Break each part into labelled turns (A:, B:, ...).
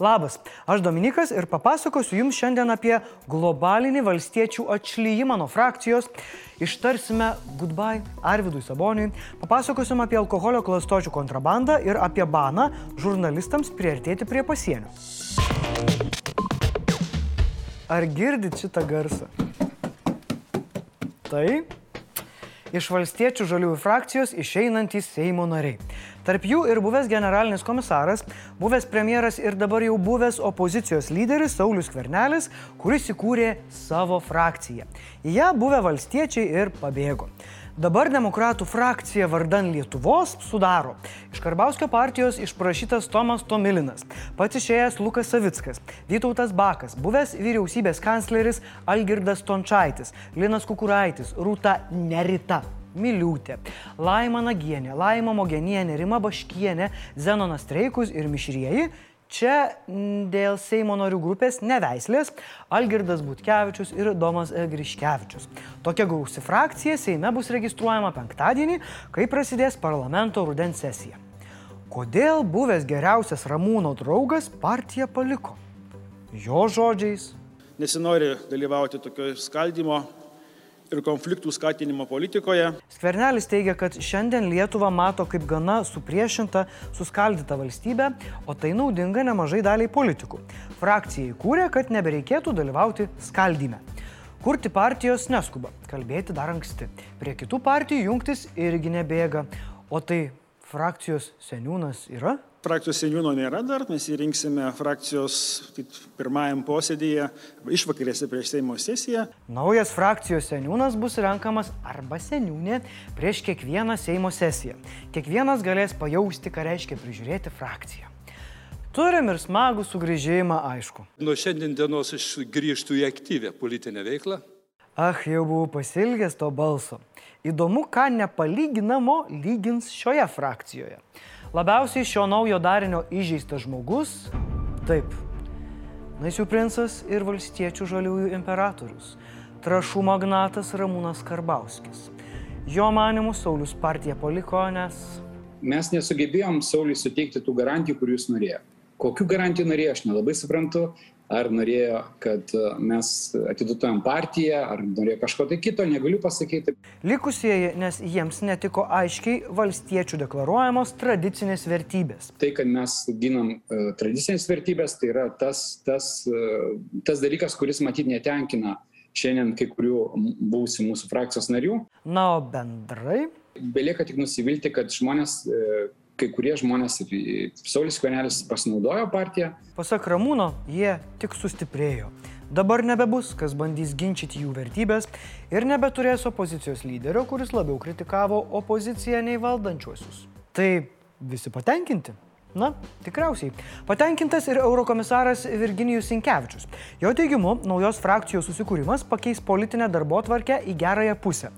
A: Labas, aš Dominikas ir papasakosiu Jums šiandien apie globalinį valstiečių atšlyjimą nuo frakcijos. Ištarsime goodbye Arvidui Saboniui, papasakosim apie alkoholio klastočių kontrabandą ir apie baną žurnalistams priartėti prie pasienio. Ar girdit šitą garsą? Tai iš valstiečių žaliųjų frakcijos išeinantys Seimo nariai. Tarp jų ir buvęs generalinis komisaras, buvęs premjeras ir dabar jau buvęs opozicijos lyderis Saulis Kvernelis, kuris įkūrė savo frakciją. Į ją buvę valstiečiai ir pabėgo. Dabar demokratų frakcija vardan Lietuvos sudaro iš Karbauskio partijos išprašytas Tomas Tomilinas, pats išėjęs Lukas Savickas, Vytautas Bakas, buvęs vyriausybės kancleris Algirdas Tončaitis, Linas Kukuraitis, Rūta Nerita. Miliūtė, Laima Nagienė, Laima Mogenienė, Rima Baškienė, Zenonas Streikus ir Mišrieji Čia dėl Seimo narių grupės neveislės Algirdas Butkevičius ir Domas Griškevičius. Tokia gausi frakcija Seime bus registruojama penktadienį, kai prasidės parlamento rudens sesija. Kodėl buvęs geriausias Ramūno draugas partiją paliko? Jo žodžiais.
B: Nesinori dalyvauti tokio skaldimo ir konfliktų skatinimo politikoje.
A: Skvernelis teigia, kad šiandien Lietuva mato kaip gana supriešintą, suskaldytą valstybę, o tai naudinga nemažai daliai politikų. Frakcija įkūrė, kad nebereikėtų dalyvauti skaldyme. Kurti partijos neskuba, kalbėti dar anksti. Prie kitų partijų jungtis irgi nebėga. O tai frakcijos seniūnas yra?
B: Frakcijos seniūno nėra dar, mes įrinksime frakcijos pirmajam posėdėje, išvakarėse prieš Seimo sesiją.
A: Naujas frakcijos seniūnas bus renkamas arba seniūnė prieš kiekvieną Seimo sesiją. Kiekvienas galės pajausti, ką reiškia prižiūrėti frakciją. Turim ir smagų sugrįžimą, aišku.
C: Nuo šiandien dienos aš grįžtu į aktyvę politinę veiklą.
A: Ach, jau buvau pasilgęs to balso. Įdomu, ką nepalyginamo lygins šioje frakcijoje. Labiausiai šio naujo darinio įžeistas žmogus - taip, Naisių princas ir valstiečių žaliųjų imperatorius - trašų magnatas Ramūnas Karbauskis. Jo manimu Saulis partiją paliko, nes...
D: Mes nesugebėjom Sauliui suteikti tų garantijų, kurių jis norėjo. Kokių garantijų norėjo, aš nelabai suprantu, ar norėjo, kad e, mes atiduotumėm partiją, ar norėjo kažko tai kito, negaliu pasakyti.
A: Likusieji, nes jiems netiko aiškiai valstiečių deklaruojamos tradicinės vertybės.
D: Tai, kad mes ginam uh, tradicinės vertybės, tai yra tas, tas, uh, tas dalykas, kuris matyt netenkina šiandien kai kurių buvusių mūsų frakcijos narių.
A: Na, o bendrai?
D: Belieka tik nusivilti, kad žmonės uh, kai kurie žmonės ir Saulis Kvenelis pasinaudojo partiją.
A: Pasak Ramūno, jie tik sustiprėjo. Dabar nebebus, kas bandys ginčyti jų vertybės ir nebeturės opozicijos lyderio, kuris labiau kritikavo opoziciją nei valdančiuosius. Tai visi patenkinti? Na, tikriausiai. Patenkintas ir eurokomisaras Virginijus Sinkevičius. Jo teigimu, naujos frakcijos susikūrimas pakeis politinę darbo tvarkę į gerąją pusę.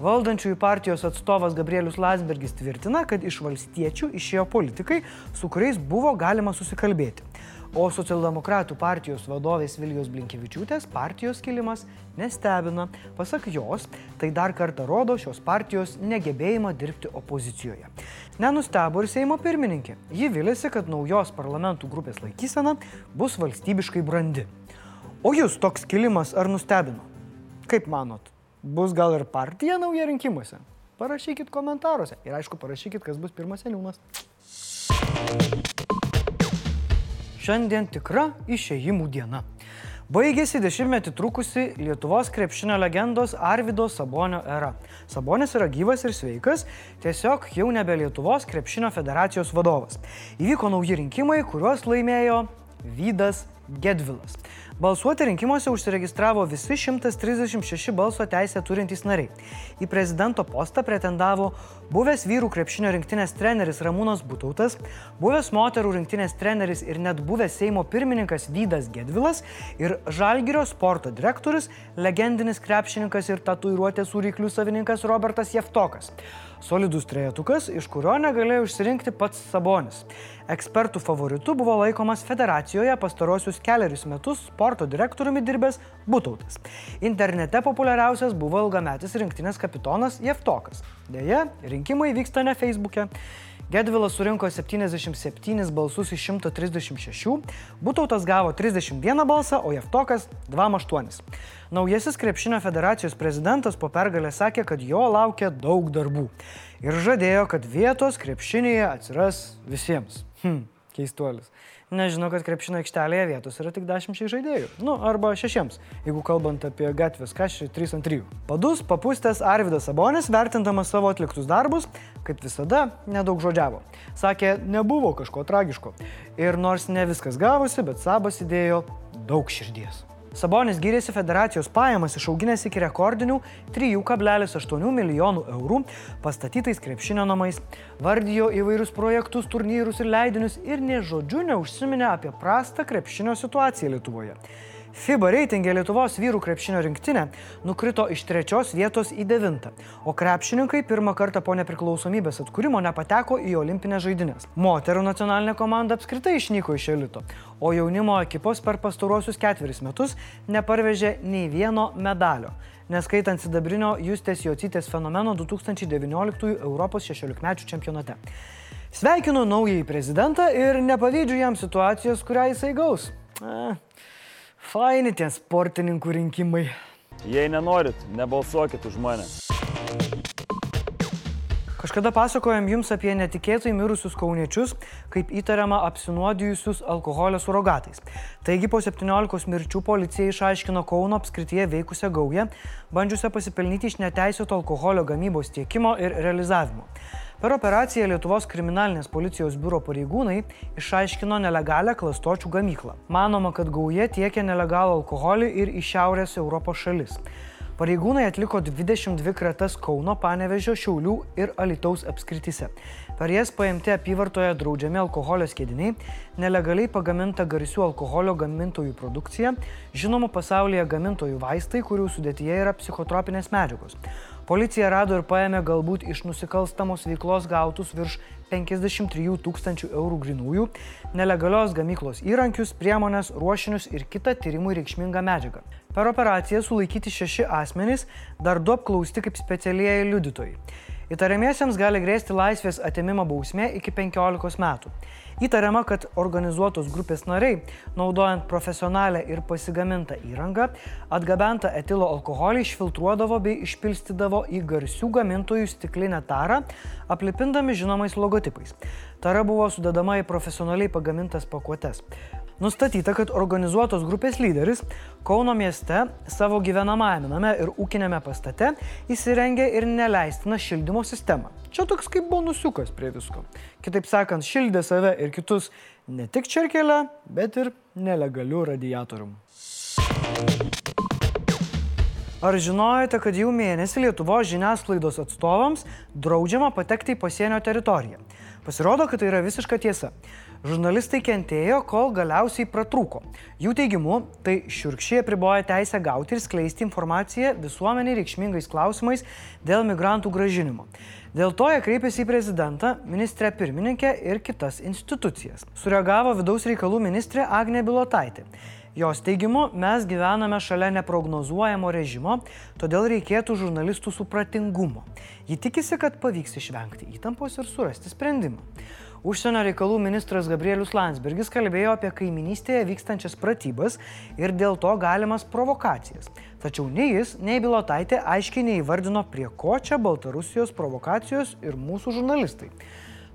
A: Valdančiųjų partijos atstovas Gabrielius Landsbergis tvirtina, kad iš valstiečių išėjo politikai, su kuriais buvo galima susikalbėti. O socialdemokratų partijos vadovės Vilijos Blinkevičiūtės partijos kilimas nestebina. Pasak jos, tai dar kartą rodo šios partijos negebėjimą dirbti opozicijoje. Nenustebo ir Seimo pirmininkė. Ji vilėsi, kad naujos parlamentų grupės laikysena bus valstybiškai brandi. O jūs toks kilimas ar nustebino? Kaip manot? Bus gal ir partija nauja rinkimuose? Parašykit komentaruose ir aišku parašykit, kas bus pirmas seniūnas. Šiandien tikra išėjimų diena. Baigėsi dešimtmetį trukusi Lietuvos krepšinio legendos Arvido Sabonio era. Sabonis yra gyvas ir sveikas, tiesiog jau nebe Lietuvos krepšinio federacijos vadovas. Įvyko nauji rinkimai, kuriuos laimėjo Vydas Gedvilas. Balsuoti rinkimuose užsiregistravo visi 136 balso teisę turintys nariai. Į prezidento postą pretendavo buvęs vyrų krepšinio rinktinės treneris Ramūnas Butautas, buvęs moterų rinktinės treneris ir net buvęs Seimo pirmininkas Vydas Gedvilas ir Žalgirio sporto direktorius, legendinis krepšininkas ir tatuiruotės sūryklių savininkas Robertas Jeftokas. Solidus trejetukas, iš kurio negalėjo išsirinkti pats Sabonis. Ekspertų favoritu buvo laikomas federacijoje pastarosius keliarius metus sporto direktoriumi dirbęs Butautas. Internete populiariausias buvo ilgametis rinktinės kapitonas Jeftokas. Deja, rinkimai vyksta ne Facebook'e. Gedvilas surinko 77 balsus iš 136, Butautas gavo 31 balsą, o Jeftokas 28. Naujasis krepšinio federacijos prezidentas po pergalės sakė, kad jo laukia daug darbų ir žadėjo, kad vietos krepšinėje atsiras visiems. Hm, keistuolis nežino, kad krepšino aikštelėje vietos yra tik 10 žaidėjų. Nu, arba 6, jeigu kalbant apie gatvės kažkai 3 ant 3. Padus papustęs Arvidas Sabonis, vertindamas savo atliktus darbus, kaip visada, nedaug žodžiavo. Sakė, nebuvo kažko tragiško. Ir nors ne viskas gavosi, bet Sabas įdėjo daug širdies. Sabonis gyrėsi federacijos pajamas išauginęs iki rekordinių 3,8 milijonų eurų pastatytais krepšinio namais, vardijo įvairius projektus, turnyrus ir leidinius ir nie žodžiu neužsiminė apie prastą krepšinio situaciją Lietuvoje. FIBA reitingė Lietuvos vyrų krepšinio rinktinė nukrito iš trečios vietos į devintą, o krepšininkai pirmą kartą po nepriklausomybės atkūrimo nepateko į olimpinės žaidynės. Moterų nacionalinė komanda apskritai išnyko iš elito, o jaunimo ekipos per pastaruosius ketveris metus neparvežė nei vieno medalio neskaitant sidabrinio Justės Jocytės fenomeno 2019 Europos 16-mečių čempionate. Sveikinu naująjį prezidentą ir nepavydžiu jam situacijos, kurią jisai gaus. A, Faini tie sportininkų rinkimai.
E: Jei nenorit, nebalsuokit už mane.
A: Kažkada pasakojom jums apie netikėtai mirusius kauniečius, kaip įtariama apsinuodijusius alkoholio surogatais. Taigi po 17 mirčių policija išaiškino Kauno apskrityje veikusią gaują, bandžiusią pasipelnyti iš neteisėto alkoholio gamybos tiekimo ir realizavimo. Per operaciją Lietuvos kriminalinės policijos biuro pareigūnai išaiškino nelegalią klastočių gamyklą. Manoma, kad gauja tiekė nelegalų alkoholį ir į Šiaurės Europos šalis. Pareigūnai atliko 22 kratas Kauno, Panevežio, Šiaulių ir Alitaus apskrityse. Per jas paimti apyvartoje draudžiami alkoholio skėdiniai, nelegaliai pagaminta garsių alkoholio gamintojų produkcija, žinoma pasaulyje gamintojų vaistai, kurių sudėtyje yra psichotropinės medžiagos. Policija rado ir paėmė galbūt iš nusikalstamos veiklos gautus virš 53 tūkstančių eurų grinųjų, nelegalios gamyklos įrankius, priemonės, ruošinius ir kitą tyrimui reikšmingą medžiagą. Per operaciją sulaikyti šeši asmenys, dar du apklausti kaip specialieji liudytojai. Įtariamiesiems gali grėsti laisvės atimimo bausmė iki 15 metų. Įtariama, kad organizuotos grupės nariai, naudojant profesionalią ir pasigamintą įrangą, atgabentą etilo alkoholį išfiltruodavo bei išpilstydavo į garsių gamintojų stiklinę tarą, aplipindami žinomais logotipais. Tara buvo sudedama į profesionaliai pagamintas pakuotes. Nustatyta, kad organizuotos grupės lyderis Kauno mieste savo gyvenamajame name ir ūkinėme pastate įsirengė ir neleistiną šildymo sistemą. Čia toks kaip bonusiukas prie visko. Kitaip sakant, šildė save ir kitus ne tik čerkelę, bet ir nelegalių radiatorių. Ar žinojote, kad jau mėnesį Lietuvos žiniasklaidos atstovams draudžiama patekti į pasienio teritoriją? Pasirodo, kad tai yra visiška tiesa. Žurnalistai kentėjo, kol galiausiai pratrūko. Jų teigimu, tai šiurkščiai apriboja teisę gauti ir skleisti informaciją visuomeniai reikšmingais klausimais dėl migrantų gražinimo. Dėl to jie kreipėsi į prezidentą, ministrę pirmininkę ir kitas institucijas. Sureagavo vidaus reikalų ministrė Agnė Bilotaitė. Jos teigimu, mes gyvename šalia neprognozuojamo režimo, todėl reikėtų žurnalistų supratingumo. Ji tikisi, kad pavyks išvengti įtampos ir surasti sprendimą. Užsienio reikalų ministras Gabrielius Landsbergis kalbėjo apie kaiminystėje vykstančias pratybas ir dėl to galimas provokacijas. Tačiau nei jis, nei Bilotaitė aiškiai neįvardino, prie ko čia Baltarusijos provokacijos ir mūsų žurnalistai.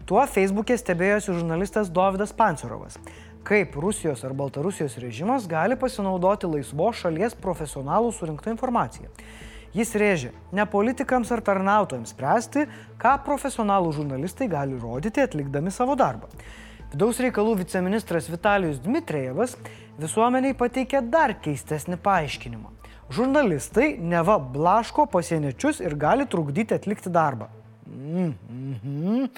A: Tuo Facebook'e stebėjosi žurnalistas Davidas Pancerovas kaip Rusijos ar Baltarusijos režimas gali pasinaudoti laisvo šalies profesionalų surinktą informaciją. Jis rėžė ne politikams ar tarnautojams spręsti, ką profesionalų žurnalistai gali rodyti atlikdami savo darbą. Vidaus reikalų viceministras Vitalijus Dmitrejevas visuomeniai pateikė dar keistesnį paaiškinimą. Žurnalistai neva blaško pasieniečius ir gali trukdyti atlikti darbą. Mm -hmm.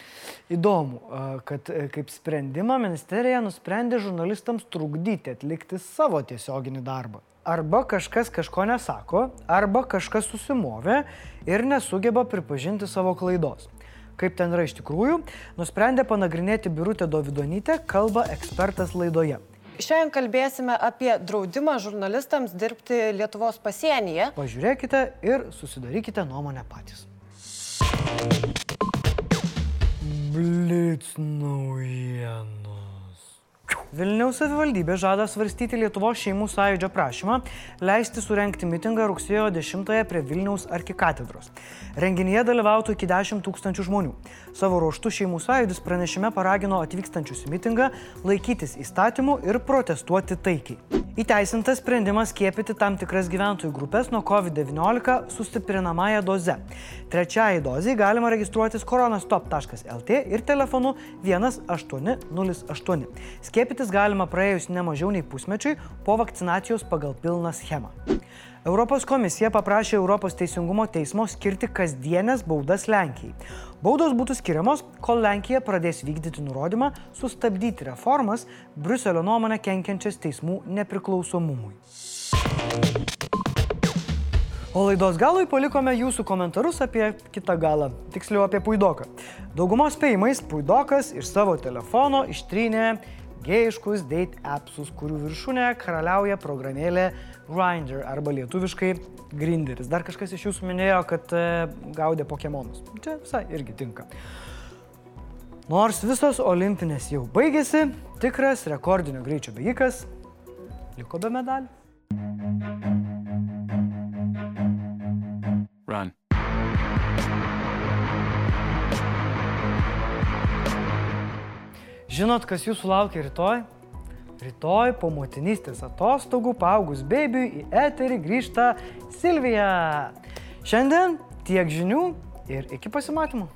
A: Įdomu, kad e, kaip sprendimą ministerija nusprendė žurnalistams trukdyti atlikti savo tiesioginį darbą. Arba kažkas kažko nesako, arba kažkas susimovė ir nesugeba pripažinti savo klaidos. Kaip ten yra iš tikrųjų, nusprendė panagrinėti Birutė Dovidonytė, kalba ekspertas laidoje.
F: Šiandien kalbėsime apie draudimą žurnalistams dirbti Lietuvos pasienyje.
A: Pažiūrėkite ir susidarykite nuomonę patys. Blitz naujienos. Vilniaus savivaldybė žada svarstyti Lietuvos šeimų sąjūdžio prašymą leisti surenkti mitingą rugsėjo 10-ąją prie Vilniaus arkikatedros. Renginyje dalyvautų iki 10 tūkstančių žmonių. Savo ruoštų šeimų sąjūdis pranešime paragino atvykstančius į mitingą laikytis įstatymų ir protestuoti taikiai. Įteisintas sprendimas skiepyti tam tikras gyventojų grupės nuo COVID-19 sustiprinamąją doze. Trečiajai dozijai galima registruotis koronastop.lt ir telefonu 1808. Skiepytis galima praėjus ne mažiau nei pusmečiui po vakcinacijos pagal pilną schemą. Europos komisija paprašė Europos teisingumo teismo skirti kasdienės baudas Lenkijai. Baudos būtų skiriamos, kol Lenkija pradės vykdyti nurodymą sustabdyti reformas Bruselio nuomonę kenkiančias teismų nepriklausomumui. O laidos galui palikome jūsų komentarus apie kitą galą, tiksliau apie Puidoką. Daugumos spėjimais Puidokas iš savo telefono ištrynė gėjiškus date appsus, kurių viršūnė karaliauja programėlė Grindr arba lietuviškai Grinderis. Dar kažkas iš jūsų minėjo, kad e, gaudė Pokemonus. Čia visai irgi tinka. Nors visos olimpinės jau baigėsi, tikras rekordinio greičio bėgikas liko be medalių.
G: Run.
A: Žinot, kas jūsų laukia rytoj? Rytoj po motinystės atostogų paaugus bebiui į eterį grįžta Silvija. Šiandien tiek žinių ir iki pasimatymų.